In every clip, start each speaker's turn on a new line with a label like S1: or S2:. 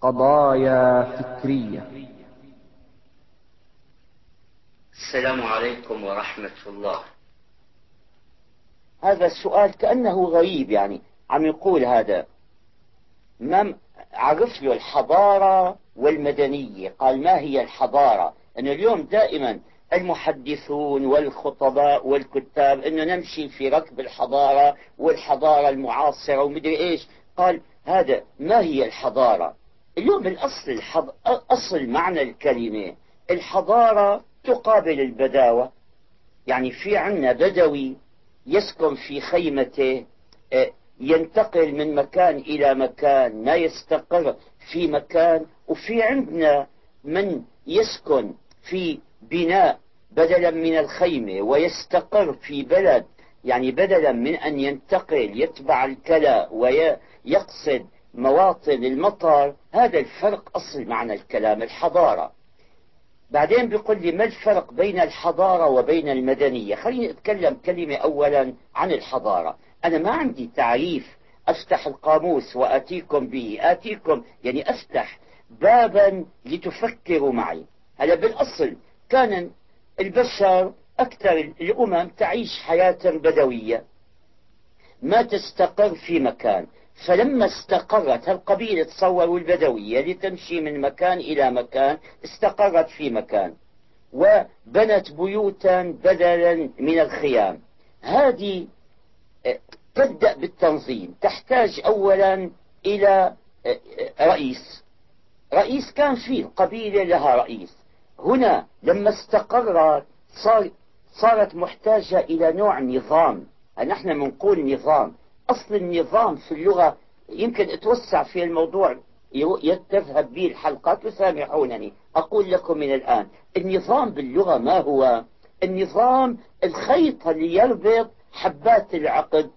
S1: قضايا فكرية.
S2: السلام عليكم ورحمة الله.
S3: هذا السؤال كأنه غريب يعني عم يقول هذا. ما عرف له الحضارة والمدنية؟ قال ما هي الحضارة؟ أنه اليوم دائما المحدثون والخطباء والكتاب أنه نمشي في ركب الحضارة والحضارة المعاصرة ومدري إيش. قال هذا ما هي الحضارة؟ اليوم بالأصل الحض... أصل معنى الكلمة الحضارة تقابل البداوة. يعني في عنا بدوي يسكن في خيمته آه، ينتقل من مكان إلى مكان ما يستقر في مكان. وفي عندنا من يسكن في بناء بدلا من الخيمة ويستقر في بلد. يعني بدلا من أن ينتقل يتبع الكلى ويقصد مواطن المطر هذا الفرق أصل معنى الكلام الحضارة. بعدين بيقول لي ما الفرق بين الحضارة وبين المدنية؟ خليني أتكلم كلمة أولا عن الحضارة. أنا ما عندي تعريف أفتح القاموس وآتيكم به آتيكم يعني أفتح بابا لتفكروا معي. هلا بالأصل كان البشر أكثر الأمم تعيش حياة بدوية. ما تستقر في مكان. فلما استقرت القبيلة تصوروا البدوية لتمشي من مكان إلى مكان؟ استقرت في مكان. وبنت بيوتا بدلا من الخيام. هذه آه، تبدأ بالتنظيم. تحتاج أولا إلى آه، رئيس. رئيس كان فيه قبيلة لها رئيس. هنا لما استقرت صار صارت محتاجة إلى نوع نظام. نحن بنقول نظام. أصل النظام في اللغة يمكن أتوسع في الموضوع. تذهب به الحلقات وسامحونني. أقول لكم من الآن النظام باللغة ما هو؟ النظام الخيط اللي يربط حبات العقد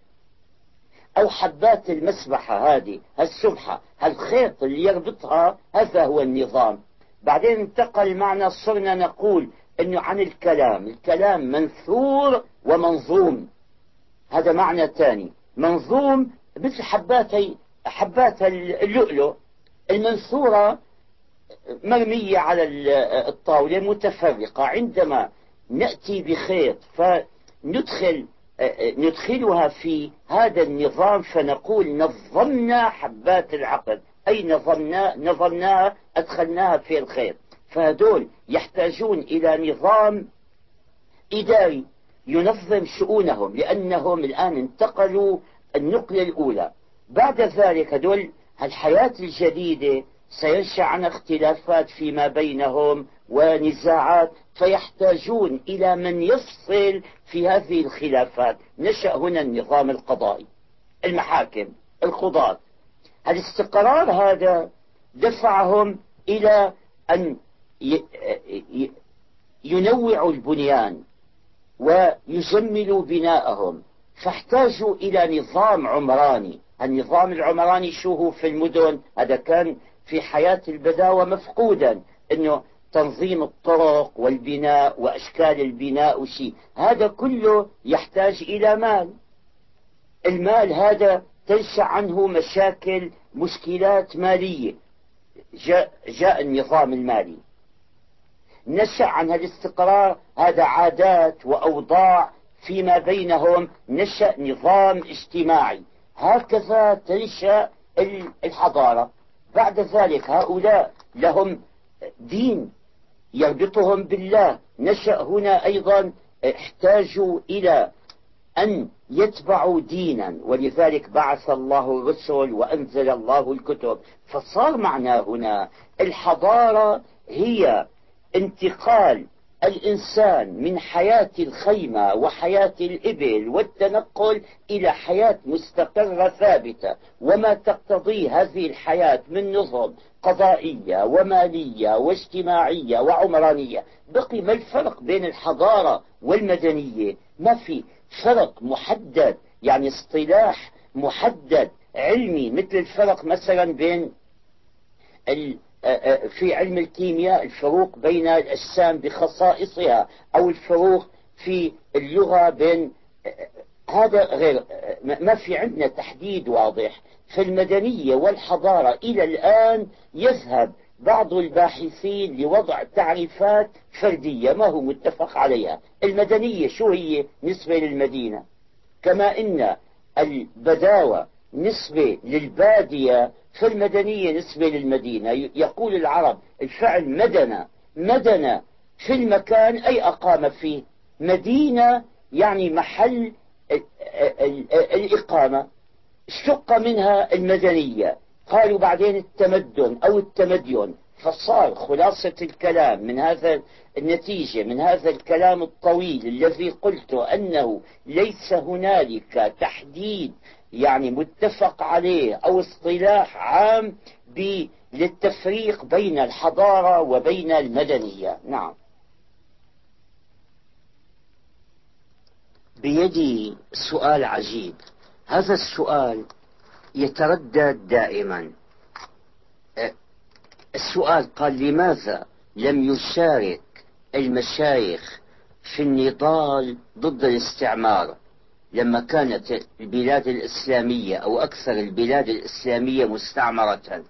S3: أو حبات المسبحة هذه السبحة الخيط اللي يربطها هذا هو النظام. بعدين انتقل معنا صرنا نقول إنه عن الكلام. الكلام منثور ومنظوم. هذا معنى ثاني. منظوم مثل حباتي حبات اللؤلؤ المنثورة مرمية على الطاولة متفرقة. عندما نأتي بخيط فندخل ندخلها في هذا النظام فنقول نظمنا حبات العقد. أي نظمنا نظمناها أدخلناها في الخيط. فهدول يحتاجون إلى نظام إداري ينظم شؤونهم لأنهم الآن انتقلوا النقلة الأولى. بعد ذلك هدول الحياة الجديدة سينشأ عن اختلافات فيما بينهم ونزاعات فيحتاجون إلى من يفصل في هذه الخلافات. نشأ هنا النظام القضائي المحاكم القضاة. الاستقرار هذا دفعهم إلى أن ينوعوا البنيان. ويجملوا بناءهم. فاحتاجوا إلى نظام عمراني. النظام العمراني شو هو في المدن؟ هذا كان في حياة البداوة مفقودا. إنه تنظيم الطرق والبناء وأشكال البناء وشيء هذا كله يحتاج إلى مال. المال هذا تنشأ عنه مشاكل مشكلات مالية. جاء, جاء النظام المالي. نشأ عن الاستقرار هذا عادات وأوضاع فيما بينهم نشأ نظام اجتماعي. هكذا تنشأ الحضارة. بعد ذلك هؤلاء لهم دين يربطهم بالله. نشأ هنا أيضا احتاجوا إلى أن يتبعوا دينا ولذلك بعث الله الرسل وأنزل الله الكتب. فصار معناه هنا الحضارة هي انتقال الإنسان من حياة الخيمة وحياة الإبل والتنقل إلى حياة مستقرة ثابتة. وما تقتضيه هذه الحياة من نظم قضائية ومالية واجتماعية وعمرانية. بقي ما الفرق بين الحضارة والمدنية؟ ما في فرق محدد يعني اصطلاح محدد علمي مثل الفرق مثلا بين في علم الكيمياء الفروق بين الأجسام بخصائصها أو الفروق في اللغة بين هذا غير ما في عندنا تحديد واضح. في المدنية والحضارة إلى الآن يذهب بعض الباحثين لوضع تعريفات فردية ما هو متفق عليها. المدنية شو هي نسبة للمدينة؟ كما إن البداوة نسبة للبادية فالمدنية نسبة للمدينة يقول العرب الفعل مدنة مدنة في المكان أي أقام فيه. مدينة يعني محل الإقامة. اشتق منها المدنية. قالوا بعدين التمدن أو التمدين. فصار خلاصة الكلام من هذا النتيجة من هذا الكلام الطويل الذي قلت أنه ليس هنالك تحديد يعني متفق عليه أو اصطلاح عام للتفريق بين الحضارة وبين المدنية. نعم. بيدي سؤال عجيب. هذا السؤال يتردد دائما. السؤال قال لماذا لم يشارك المشايخ في النضال ضد الاستعمار؟ لما كانت البلاد الإسلامية أو أكثر البلاد الإسلامية مستعمرة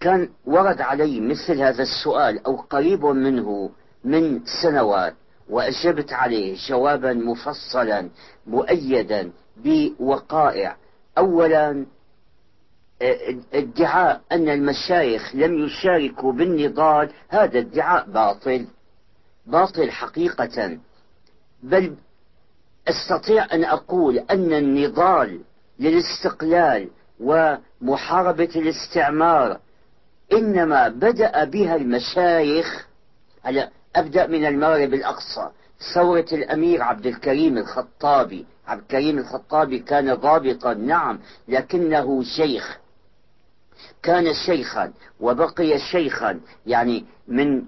S3: كان ورد علي مثل هذا السؤال أو قريب منه من سنوات وأجبت عليه جوابا مفصلا مؤيدا بوقائع. أولا ادعاء أن المشايخ لم يشاركوا بالنضال هذا ادعاء باطل باطل حقيقة بل أستطيع أن أقول أن النضال للاستقلال ومحاربة الاستعمار إنما بدأ بها المشايخ. هلا أبدأ من المغرب الأقصى. ثورة الأمير عبد الكريم الخطابي. عبد الكريم الخطابي كان ضابطا نعم لكنه شيخ. كان شيخا وبقي شيخا يعني من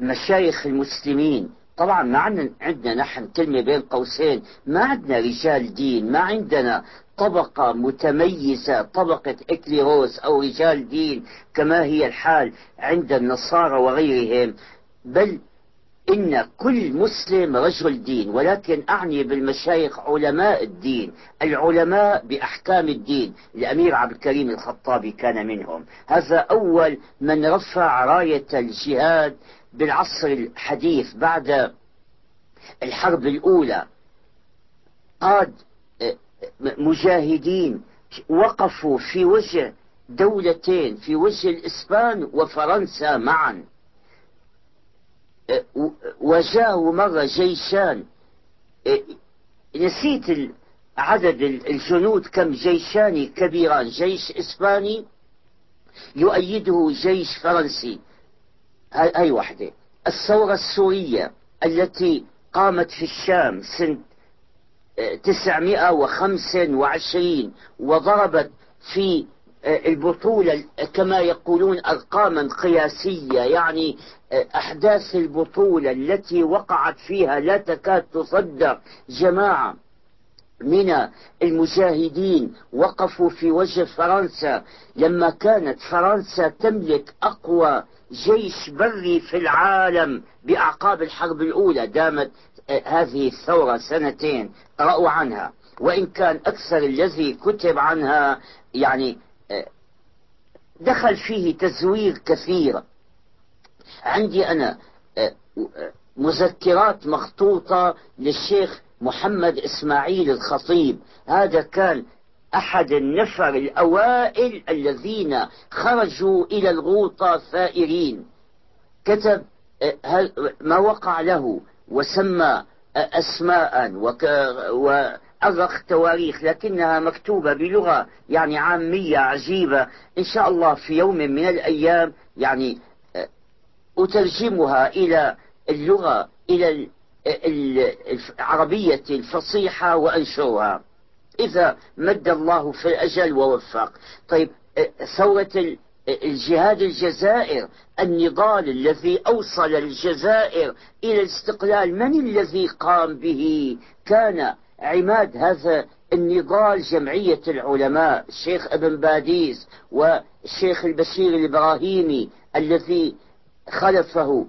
S3: مشايخ المسلمين. طبعا ما عندنا نحن كلمة بين قوسين. ما عندنا رجال دين ما عندنا طبقة متميزة طبقة إكليروس أو رجال دين كما هي الحال عند النصارى وغيرهم. بل إن كل مسلم رجل دين ولكن أعني بالمشايخ علماء الدين العلماء بأحكام الدين. الأمير عبد الكريم الخطابي كان منهم. هذا أول من رفع راية الجهاد بالعصر الحديث بعد الحرب الأولى قاد مجاهدين وقفوا في وجه دولتين في وجه الإسبان وفرنسا معا. وجاءوا مرة جيشان. نسيت عدد الجنود كم جيشان كبيران جيش إسباني يؤيده جيش فرنسي. هاي واحدة. الثورة السورية التي قامت في الشام سنة 925 وضربت في البطولة كما يقولون أرقاما قياسية يعني أحداث البطولة التي وقعت فيها لا تكاد تصدق جماعة. من المجاهدين وقفوا في وجه فرنسا لما كانت فرنسا تملك أقوى جيش بري في العالم بأعقاب الحرب الأولى دامت هذه الثورة سنتين رأوا عنها. وإن كان أكثر الذي كتب عنها يعني دخل فيه تزوير كثير. عندي أنا مذكرات مخطوطة للشيخ محمد إسماعيل الخطيب. هذا كان أحد النفر الأوائل الذين خرجوا إلى الغوطة ثائرين كتب ما وقع له وسمى أسماء وأرخ تواريخ لكنها مكتوبة بلغة يعني عامية عجيبة. إن شاء الله في يوم من الأيام يعني أترجمها إلى اللغة إلى العربية الفصيحة وأنشرها إذا مد الله في الأجل ووفق. طيب ثورة الجهاد الجزائر النضال الذي أوصل الجزائر إلى الاستقلال من الذي قام به؟ كان عماد هذا النضال جمعية العلماء الشيخ ابن باديس والشيخ البشير الإبراهيمي الذي خلفه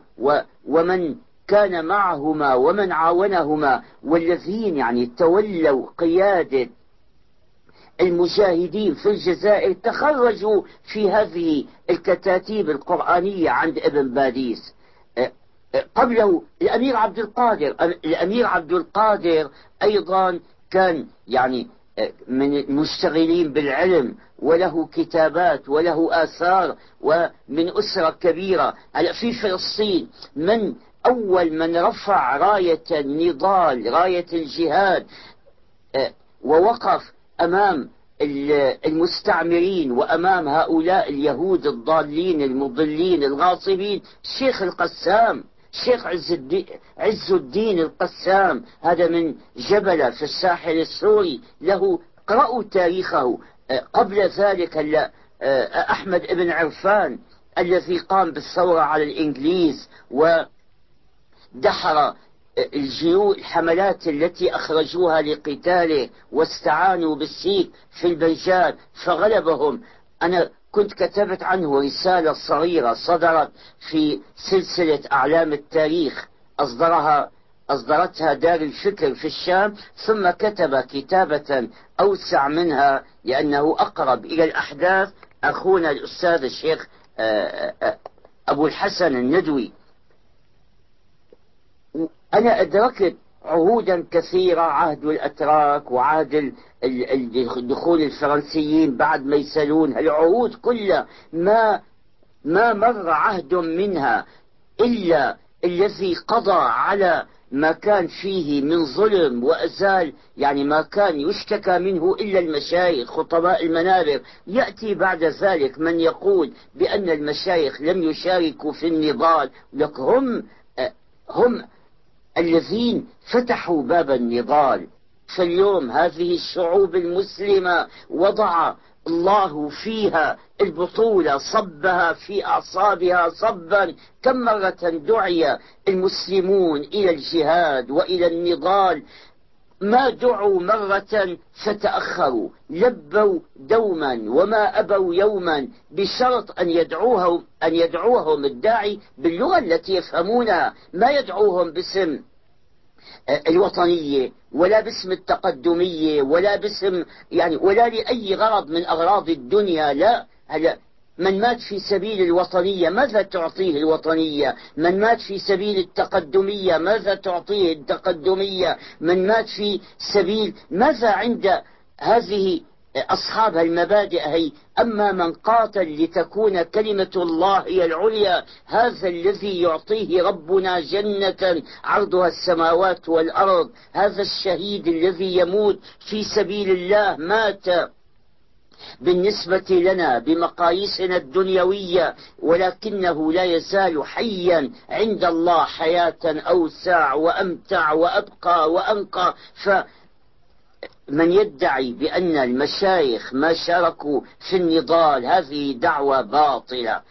S3: ومن كان معهما ومن عاونهما والذين يعني تولوا قيادة المجاهدين في الجزائر تخرجوا في هذه الكتاتيب القرآنية عند ابن باديس. أه، أه، قبله الأمير عبد القادر. الأمير عبد القادر أيضا كان يعني أه، من المشتغلين بالعلم وله كتابات وله آثار ومن أسرة كبيرة. في فلسطين من أول من رفع راية النضال راية الجهاد ووقف أمام المستعمرين وأمام هؤلاء اليهود الضالين المضلين الغاصبين شيخ القسام شيخ عز الدين, عز الدين القسام. هذا من جبلة في الساحل السوري. له قرأوا تاريخه قبل ذلك أحمد بن عرفان الذي قام بالثورة على الإنجليز ودحر الجيو الحملات التي أخرجوها لقتاله واستعانوا بالسيف في البيجان فغلبهم. أنا كنت كتبت عنه رسالة صغيرة صدرت في سلسلة أعلام التاريخ. أصدرها أصدرتها دار الفكر في الشام ثم كتب كتابة أوسع منها لأنه أقرب إلى الأحداث أخونا الأستاذ الشيخ آه، آه، أبو الحسن الندوي. أنا أدركت عهودا كثيرة عهد الأتراك وعهد دخول الفرنسيين بعد ميسلون. العهود كلها ما ما مر عهد منها إلا الذي قضى على ما كان فيه من ظلم وأزال يعني ما كان يشتكى منه إلا المشايخ خطباء المنابر. يأتي بعد ذلك من يقول بأن المشايخ لم يشاركوا في النضال. لك هم هم الذين فتحوا باب النضال فاليوم هذه الشعوب المسلمة وضع الله فيها البطولة صبها في أعصابها صبا كم مرة دعي المسلمون إلى الجهاد وإلى النضال. ما دعوا مرة فتأخروا لبوا دوما وما أبوا يوما بشرط أن يدعوهم أن يدعوهم الداعي باللغة التي يفهمونها ما يدعوهم باسم. الوطنية ولا باسم التقدمية ولا باسم يعني ولا لأي غرض من أغراض الدنيا لا. هلا من مات في سبيل الوطنية ماذا تعطيه الوطنية؟ من مات في سبيل التقدمية ماذا تعطيه التقدمية؟ من مات في سبيل ماذا عند هذه أصحاب المبادئ هي أما من قاتل لتكون كلمة الله هي العليا هذا الذي يعطيه ربنا جنة عرضها السماوات والأرض هذا الشهيد الذي يموت في سبيل الله مات. بالنسبة لنا بمقاييسنا الدنيوية ولكنه لا يزال حيا عند الله حياة أوسع وأمتع وأبقى وأنقى. ف من يدعي بأن المشايخ ما شاركوا في النضال هذه دعوة باطلة.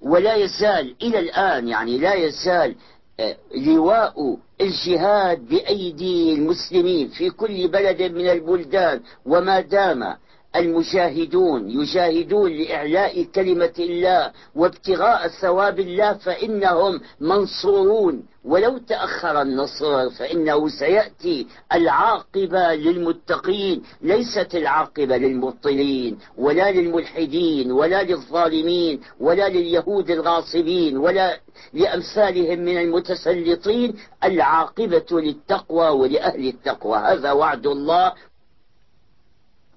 S3: ولا يزال إلى الآن يعني لا يزال آه، لواء الجهاد بأيدي المسلمين في كل بلد من البلدان وما دام المجاهدون يجاهدون لإعلاء كلمة الله وابتغاء ثواب الله فإنهم منصورون. ولو تأخر النصر فإنه سيأتي العاقبة للمتقين. ليست العاقبة للمبطلين ولا للملحدين ولا للظالمين ولا لليهود الغاصبين ولا لأمثالهم من المتسلطين. العاقبة للتقوى ولأهل التقوى. هذا وعد الله.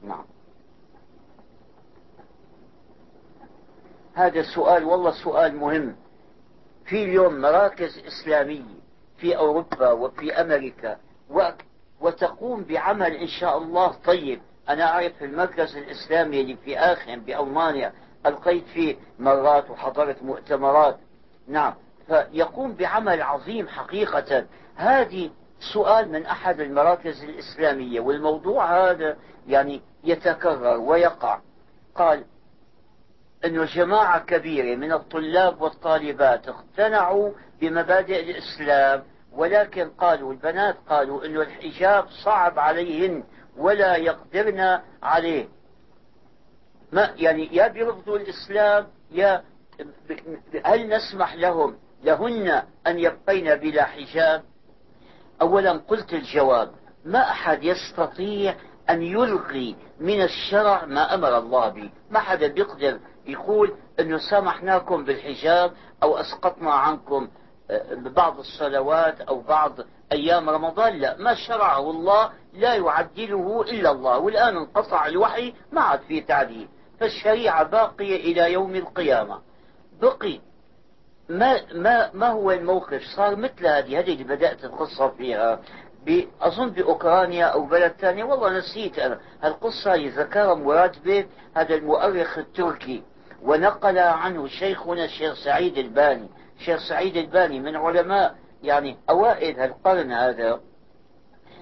S3: نعم. هذا السؤال والله سؤال مهم. في اليوم مراكز إسلامية في أوروبا وفي أمريكا وتقوم بعمل إن شاء الله. طيب أنا أعرف المركز الإسلامي اللي في آخن بألمانيا ألقيت فيه مرات وحضرت مؤتمرات. نعم فيقوم بعمل عظيم حقيقة. هذه سؤال من أحد المراكز الإسلامية والموضوع هذا يعني يتكرر ويقع. قال أنه جماعة كبيرة من الطلاب والطالبات اقتنعوا بمبادئ الإسلام ولكن قالوا البنات قالوا أنه الحجاب صعب عليهن ولا يقدرن عليه. ما يعني يا بيرفضوا الإسلام يا هل نسمح لهم لهن أن يبقين بلا حجاب؟ أولا قلت الجواب ما أحد يستطيع أن يلغي من الشرع ما أمر الله به ما حدا بيقدر يقول أنه سامحناكم بالحجاب أو أسقطنا عنكم آه، بعض الصلوات أو بعض أيام رمضان. لا ما شرعه الله لا يعدله إلا الله والآن انقطع الوحي ما عاد في تعديل. فالشريعة باقية إلى يوم القيامة. بقي ما ما ما هو الموقف؟ صار مثل هذه هذه اللي بدأت القصة فيها. أظن بأوكرانيا أو بلد ثاني والله نسيت أنا. القصة ذكرها مراد بيت هذا المؤرخ التركي. ونقل عنه شيخنا الشيخ سعيد الباني. الشيخ سعيد الباني من علماء يعني أوائل القرن هذا.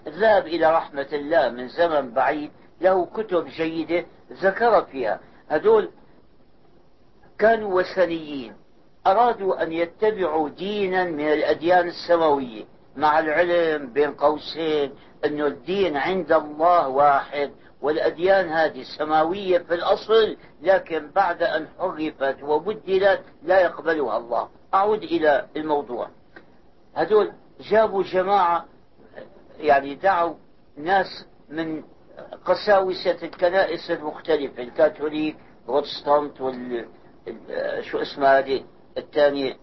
S3: ذهب إلى رحمة الله من زمن بعيد له كتب جيدة ذكر فيها. هذول كانوا وثنيين. أرادوا أن يتبعوا دينا من الأديان السماوية مع العلم بين قوسين أن الدين عند الله واحد. والأديان هذه سماوية في الأصل لكن بعد أن حرفت وبدلت لا يقبلها الله. أعود إلى الموضوع. هذول جابوا جماعة يعني دعوا ناس من قساوسة الكنائس المختلفة الكاثوليك بروتستانت وال شو اسمها هذه الثانية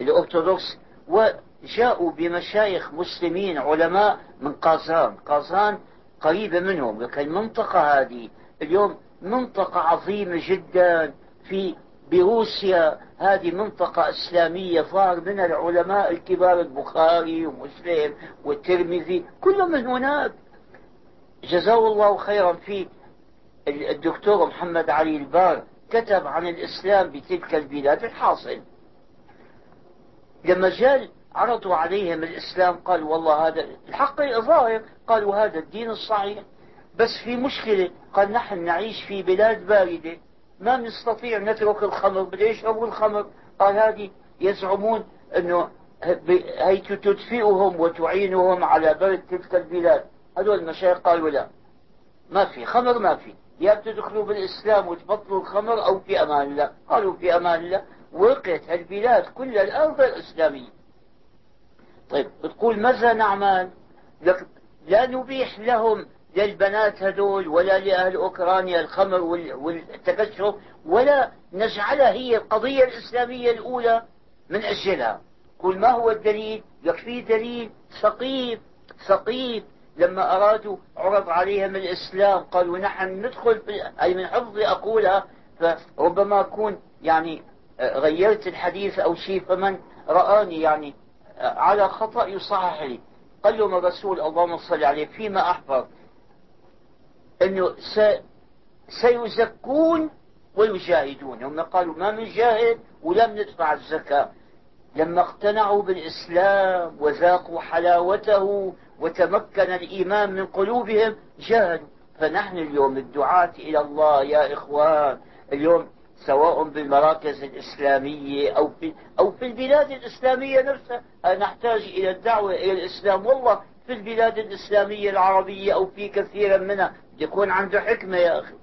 S3: الأرثوذكس. وجاءوا بمشايخ مسلمين علماء من قازان. قازان قريبة منهم لكن المنطقة هذه. اليوم منطقة عظيمة جدا في بروسيا. هذه منطقة إسلامية ظهر منها العلماء الكبار البخاري ومسلم والترمذي كلهم من هناك. جزاه الله خيرا في الدكتور محمد علي البار كتب عن الإسلام بتلك البلاد الحاصل. لما جاء عرضوا عليهم الإسلام قال والله هذا الحق ظاهر قالوا هذا الدين الصحيح بس في مشكلة قال نحن نعيش في بلاد باردة ما نستطيع نترك الخمر بده يشربوا الخمر. قال هذه يزعمون أنه هي تدفئهم وتعينهم على برد تلك البلاد. هذول المشايخ قالوا لا ما في خمر ما في. يا بتدخلوا بالإسلام وتبطلوا الخمر أو في أمان الله. قالوا في أمان الله. وقعت البلاد كل الأرض الإسلامية. طيب بتقول ماذا نعمل؟ لا نبيح لهم للبنات هدول ولا لأهل أوكرانيا الخمر والتكشف ولا نجعلها هي القضية الإسلامية الأولى من أجلها. قل ما هو الدليل يكفي دليل ثقيف ثقيف. لما أرادوا عرض عليهم الإسلام قالوا نحن ندخل في أي من حفظي أقولها. فربما أكون يعني غيرت الحديث أو شيء فمن رآني يعني على خطأ يصحح لي. قال لهم الرسول اللهم صل عليه فيما أحفظ. أنه سيزكون ويجاهدون. هم قالوا ما جاهد ولم ندفع الزكاة. لما اقتنعوا بالإسلام وذاقوا حلاوته وتمكن الإيمان من قلوبهم جاهدوا. فنحن اليوم الدعاة إلى الله يا إخوان. اليوم سواء بالمراكز الإسلامية أو في, أو في البلاد الإسلامية نفسها. نحتاج إلى الدعوة إلى الإسلام. والله في البلاد الإسلامية العربية أو في كثير منها يكون عنده حكمة يا أخي.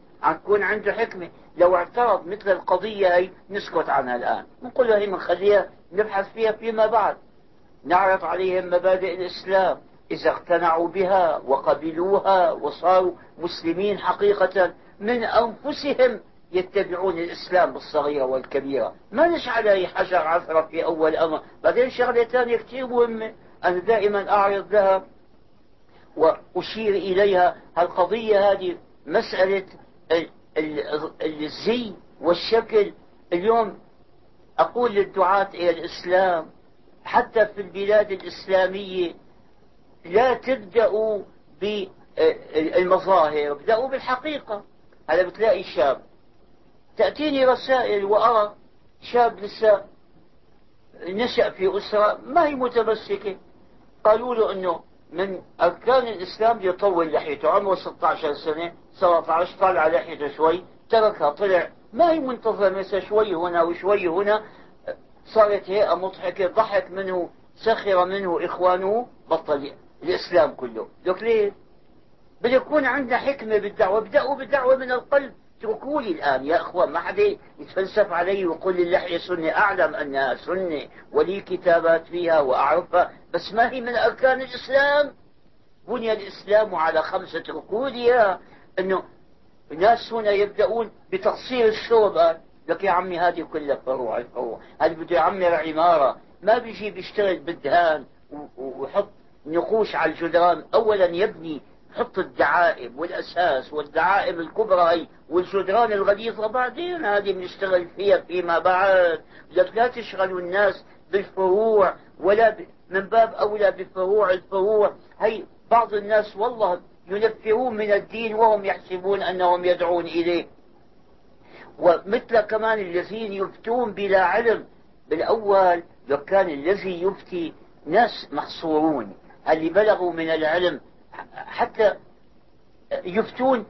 S3: تكون عنده حكمة. لو اعترض مثل القضية هي نسكت عنها الآن. نقول هي بنخليها نبحث فيها فيما بعد. نعرض عليهم مبادئ الإسلام. إذا اقتنعوا بها وقبلوها وصاروا مسلمين حقيقة من أنفسهم يتبعون الإسلام بالصغيرة والكبيرة. ما نشعل أي حجر عثرة في أول أمر. بعدين شغلة ثانية كثير مهمة أنا دائما أعرض لها وأشير إليها. القضية هذه مسألة الزي والشكل. اليوم أقول للدعاة إلى الإسلام حتى في البلاد الإسلامية لا تبدأوا بالمظاهر ابدأوا بالحقيقة. هذا بتلاقي شاب تأتيني رسائل وأرى شاب لسه نشأ في أسرة ما هي متمسكة. قالوا له أنه من أركان الإسلام يطول لحيته عمره 16 سنة 17 طالع لحيته شوي تركها طلع. ما هي منتظمة شوي هنا وشوي هنا. صارت هيئة مضحكة ضحك منه سخر منه إخوانه بطل الإسلام كله. لك ليه؟ بده يكون عندنا حكمة بالدعوة ابدأوا بالدعوة من القلب. اتركوا لي الآن يا أخوان ما حدا يتفلسف علي ويقول لي اللحية سنة أعلم أنها سنة ولي كتابات فيها وأعرفها بس ما هي من أركان الإسلام؟ بني الإسلام على خمسة ركود يا أنه الناس هنا يبدأون بتقصير الشرب لك يا عمي هذه كلها فروع الفروع. هذا بده يعمر عمارة ما بيجي بيشتغل بالدهان ويحط نقوش على الجدران. أولا يبني حط الدعائم والأساس والدعائم الكبرى هي والجدران الغليظة بعدين هذه بنشتغل فيها فيما بعد. لك لا تشغلوا الناس بالفروع ولا ب... من باب أولى بفروع الفروع. هي بعض الناس والله ينفرون من الدين وهم يحسبون أنهم يدعون إليه. ومثل كمان الذين يفتون بلا علم بالأول لو كان الذي يفتي ناس محصورون اللي بلغوا من العلم حتى يفتون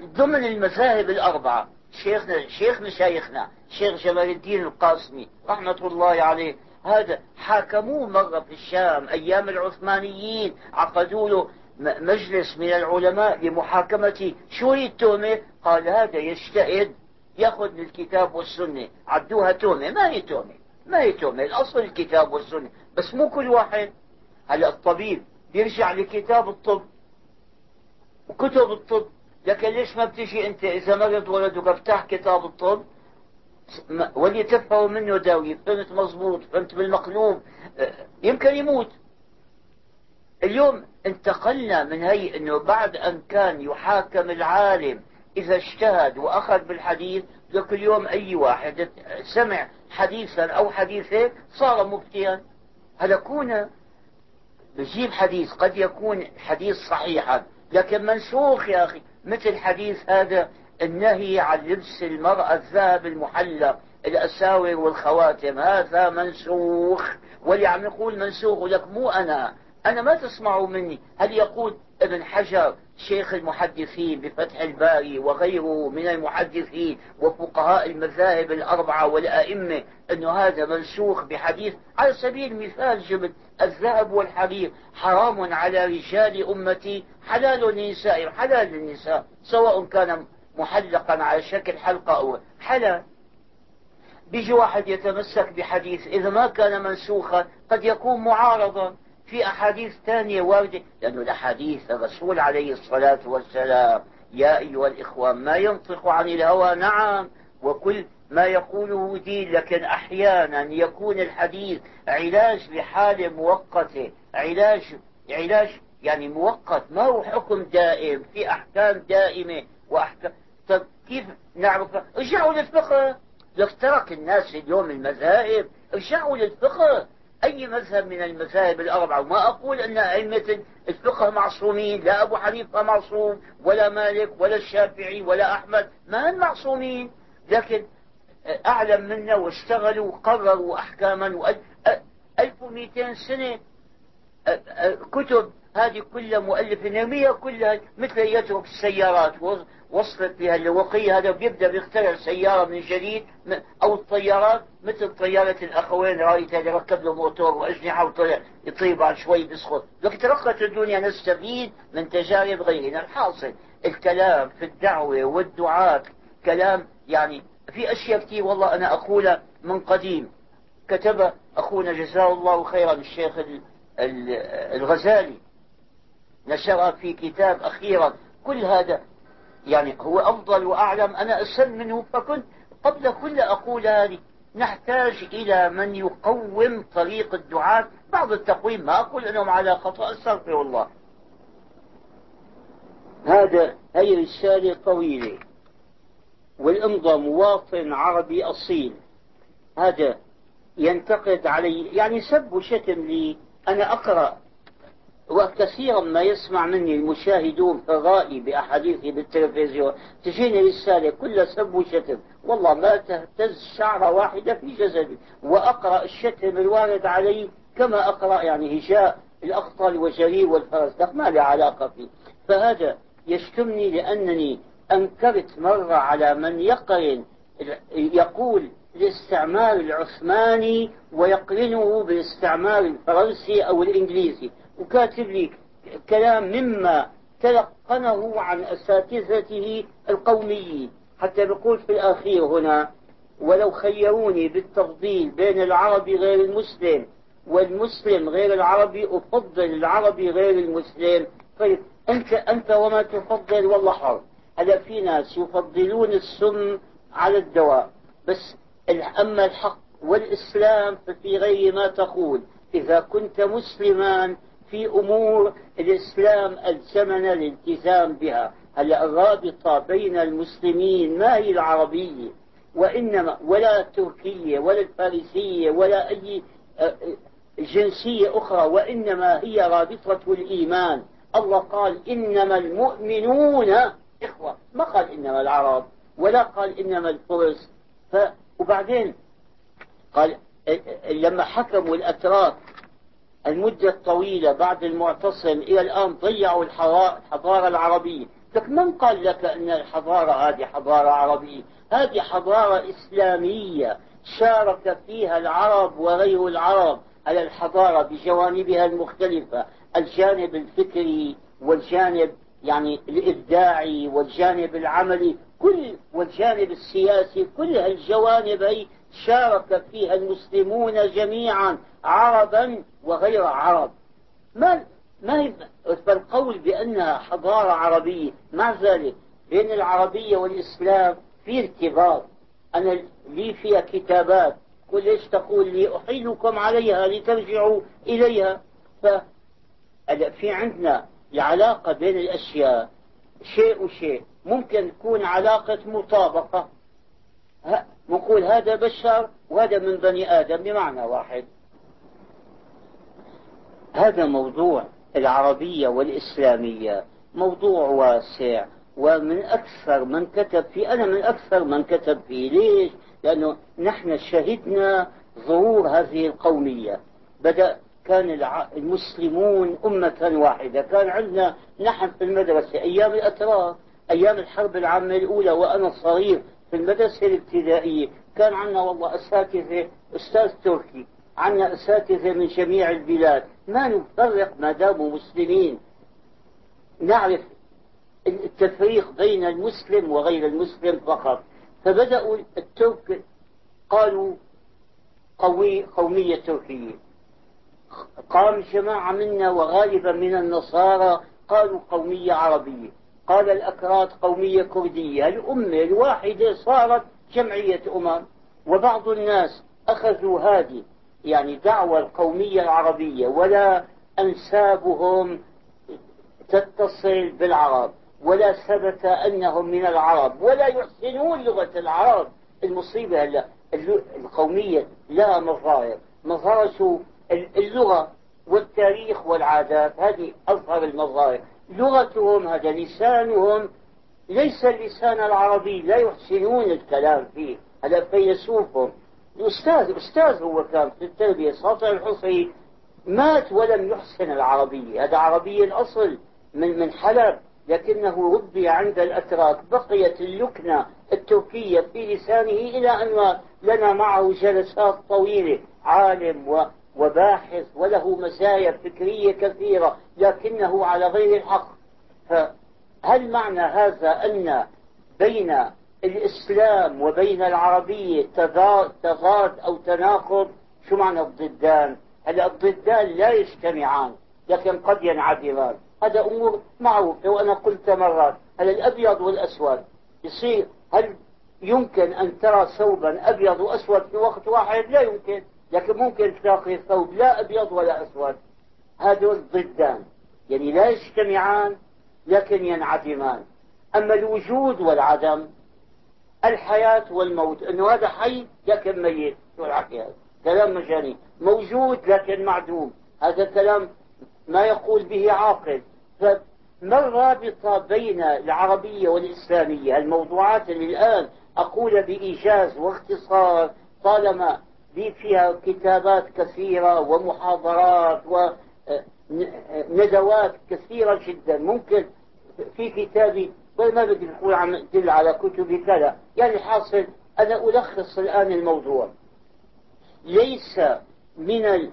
S3: ضمن المذاهب الأربعة. شيخنا شيخ مشايخنا شيخ جمال الدين القاسمي رحمة الله عليه. هذا حاكموه مرة في الشام أيام العثمانيين عقدوا له مجلس من العلماء لمحاكمة شو التهمة قال هذا يجتهد يأخذ من الكتاب والسنة. عدوها تهمة ما هي تهمة ما هي تهمة الأصل الكتاب والسنة. بس مو كل واحد. هلا الطبيب بيرجع لكتاب الطب. وكتب الطب. لكن ليش ما بتجي أنت إذا مرض ولدك؟ افتح كتاب الطب. واللي تفهم منه داوي. فهمت مضبوط فهمت بالمقلوب. يمكن يموت. اليوم انتقلنا من هي إنه بعد أن كان يحاكم العالم إذا اجتهد وأخذ بالحديث لك اليوم أي واحد سمع حديثا أو حديثين صار مفتيا. هذا كون بجيب حديث قد يكون حديث صحيحا. لكن منسوخ يا أخي مثل حديث هذا النهي عن لبس المرأة الذهب المحلق الأساور والخواتم. هذا منسوخ. واللي عم يقول منسوخ لك مو أنا. أنا ما تسمعوا مني. هل يقول ابن حجر شيخ المحدثين بفتح الباري وغيره من المحدثين وفقهاء المذاهب الأربعة والأئمة أنه هذا منسوخ بحديث على سبيل المثال جبت الذهب والحرير حرام على رجال أمتي حلال للنساء حلال للنساء سواء كان محلقا على شكل حلقة أو حلال. بيجي واحد يتمسك بحديث إذا ما كان منسوخا قد يكون معارضا. في أحاديث ثانية واردة لأنه الأحاديث الرسول عليه الصلاة والسلام يا أيها الإخوان ما ينطق عن الهوى نعم وكل ما يقوله دين لكن أحيانا يكون الحديث علاج لحالة مؤقتة علاج علاج يعني مؤقت ما هو حكم دائم في أحكام دائمة وأحكام. طيب كيف نعرف؟ ارجعوا للفقه. لو ترك الناس اليوم المذاهب ارجعوا للفقه. أي مذهب من المذاهب الأربعة؟ وما أقول أن أئمة الفقه معصومين لا أبو حنيفة معصوم ولا مالك ولا الشافعي ولا أحمد ما هم معصومين؟ لكن أعلم منا واشتغلوا وقرروا أحكاما 1200 سنة كتب هذه كلها مؤلفة نامية كلها مثل يترك السيارات. وصلت بها الوقية هذا بيبدأ بيخترع سيارة من جديد أو الطيارات مثل طيارة الأخوين رأيت اللي ركب له موتور وأجنحة وطلع يطير بعد شوي بيسقط لك ترقت الدنيا نستفيد من تجارب غيرنا. الحاصل الكلام في الدعوة والدعاة كلام يعني في أشياء كثير والله أنا أقولها من قديم. كتب أخونا جزاه الله خيرا الشيخ الغزالي. نشرها في كتاب أخيرا. كل هذا يعني هو أفضل وأعلم. أنا أسن منه فكنت قبل كل أقول هذه نحتاج إلى من يقوم طريق الدعاة. بعض التقويم ما أقول أنهم على خطأ أستغفر الله. هذا هي رسالة طويلة. والإمضى مواطن عربي أصيل. هذا ينتقد علي يعني سب وشتم لي. أنا أقرأ. وكثيرا ما يسمع مني المشاهدون الرأي بأحاديثي بالتلفزيون. تجيني رسالة كلها سب وشتم. والله ما تهتز شعرة واحدة في جسدي. وأقرأ الشتم الوارد علي كما أقرأ يعني هجاء الأخطل وجرير والفرس. ما له علاقة فيه. فهذا يشتمني لأنني أنكرت مرة على من يقرن يقول الاستعمار العثماني ويقرنه بالاستعمار الفرنسي أو الإنجليزي. وكاتب لي كلام مما تلقنه عن أساتذته القوميين. حتى بيقول في الأخير هنا ولو خيروني بالتفضيل بين العربي غير المسلم والمسلم غير العربي أفضل العربي غير المسلم. طيب أنت أنت وما تفضل والله حر هلا في ناس يفضلون السم على الدواء بس أما الحق والإسلام ففي غير ما تقول. إذا كنت مسلما في أمور الإسلام ألزمنا الالتزام بها. هلا الرابطة بين المسلمين ما هي العربية؟ وإنما ولا التركية ولا الفارسية ولا أي آه، جنسية أخرى وإنما هي رابطة الإيمان. الله قال إنما المؤمنون إخوة. ما قال إنما العرب ولا قال إنما الفرس. ف وبعدين قال لما حكموا الأتراك المدة الطويلة بعد المعتصم إلى الآن ضيعوا الحضارة العربية. لك من قال لك أن الحضارة هذه حضارة عربية؟ هذه حضارة إسلامية شارك فيها العرب وغير العرب على الحضارة بجوانبها المختلفة. الجانب الفكري والجانب يعني الإبداعي والجانب العملي كل والجانب السياسي كل هالجوانب هي شارك فيها المسلمون جميعا عربا وغير عرب. ما ما فالقول بأنها حضارة عربية مع ذلك بين العربية والإسلام في ارتباط. أنا لي فيها كتابات قل ليش تقول لي؟ أحيلكم عليها لترجعوا إليها. ف في عندنا العلاقة بين الأشياء شيء وشيء. ممكن تكون علاقة مطابقة. نقول هذا بشر وهذا من بني آدم بمعنى واحد. هذا موضوع العربية والإسلامية موضوع واسع ومن أكثر من كتب فيه أنا من أكثر من كتب فيه. ليش؟ لأنه نحن شهدنا ظهور هذه القومية. بدأ كان المسلمون أمة واحدة. كان عندنا نحن في المدرسة أيام الأتراك أيام الحرب العامة الأولى وأنا صغير في المدرسة الابتدائية. كان عندنا والله أساتذة أستاذ تركي عندنا أساتذة من جميع البلاد. ما نفرق ما داموا مسلمين. نعرف التفريق بين المسلم وغير المسلم فقط. فبدأوا الترك قالوا قوي قومية تركية. قام جماعة منا وغالبا من النصارى قالوا قومية عربية. قال الأكراد قومية كردية الأمة الواحدة صارت جمعية أمم وبعض الناس أخذوا هذه يعني دعوة القومية العربية ولا أنسابهم تتصل بالعرب ولا ثبت أنهم من العرب ولا يحسنون لغة العرب. المصيبة هلا القومية لها مظاهر مظاهر اللغة والتاريخ والعادات هذه أظهر المظاهر. لغتهم هذا لسانهم. ليس اللسان العربي لا يحسنون الكلام فيه. هذا فيلسوفهم الأستاذ أستاذ هو كان في التربية ساطع الحصري مات ولم يحسن العربية هذا عربي الأصل من من حلب. لكنه ربي عند الأتراك. بقيت اللكنة التركية في لسانه إلى أن لنا معه جلسات طويلة. عالم وباحث وله مزايا فكرية كثيرة. لكنه على غير الحق. فهل معنى هذا أن بين الإسلام وبين العربية تضاد أو تناقض؟ شو معنى الضدان؟ هلا الضدان لا يجتمعان لكن قد ينعدمان هذا أمور معروفة وأنا قلت مرات. هل الأبيض والأسود؟ يصير هل يمكن أن ترى ثوبا أبيض وأسود في وقت واحد؟ لا يمكن لكن ممكن تلاقي ثوب لا أبيض ولا أسود. هذول ضدان. يعني لا يجتمعان لكن ينعدمان. أما الوجود والعدم الحياة والموت أنه هذا حي لكن ميت. شو الحكي كلام مجاني. موجود لكن معدوم. هذا كلام ما يقول به عاقل. فما الرابطة بين العربية والإسلامية؟ الموضوعات اللي الآن أقول بإيجاز واختصار طالما لي فيها كتابات كثيرة ومحاضرات وندوات كثيرة جدا. ممكن في كتابي ما بدي نقول عم دل على كتبي كذا. يعني حاصل أنا ألخص الآن الموضوع. ليس من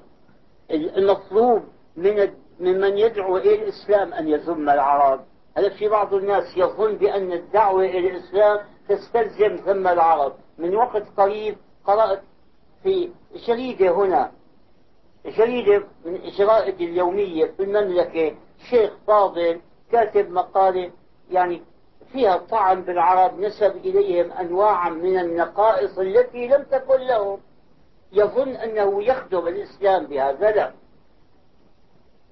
S3: المطلوب من ممن يدعو إلى الإسلام أن يذم العرب. هذا في بعض الناس يظن بأن الدعوة إلى الإسلام تستلزم ثم العرب. من وقت قريب قرأت في جريدة هنا جريدة من الجرائد اليومية في المملكة شيخ فاضل كاتب مقالة يعني فيها طعن بالعرب نسب إليهم أنواعا من النقائص التي لم تكن لهم. يظن أنه يخدم الإسلام بهذا لا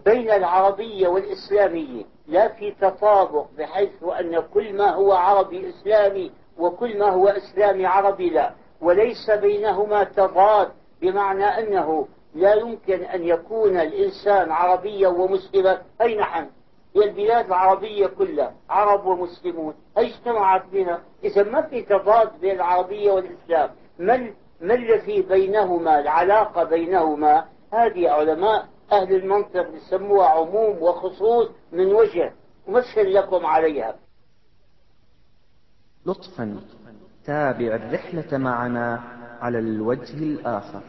S3: بين العربية والإسلامية لا في تطابق بحيث أن كل ما هو عربي إسلامي وكل ما هو إسلامي عربي لا. وليس بينهما تضاد بمعنى أنه لا يمكن أن يكون الإنسان عربيا ومسلما. أي نحن هي البلاد العربية كلها عرب ومسلمون. اجتمعت بنا إذا ما في تضاد بين العربية والإسلام ما ما الذي بينهما العلاقة بينهما؟ هذه علماء أهل المنطق يسموها عموم وخصوص من وجه أمثل لكم عليها.
S1: لطفا تابع الرحلة معنا على الوجه الآخر.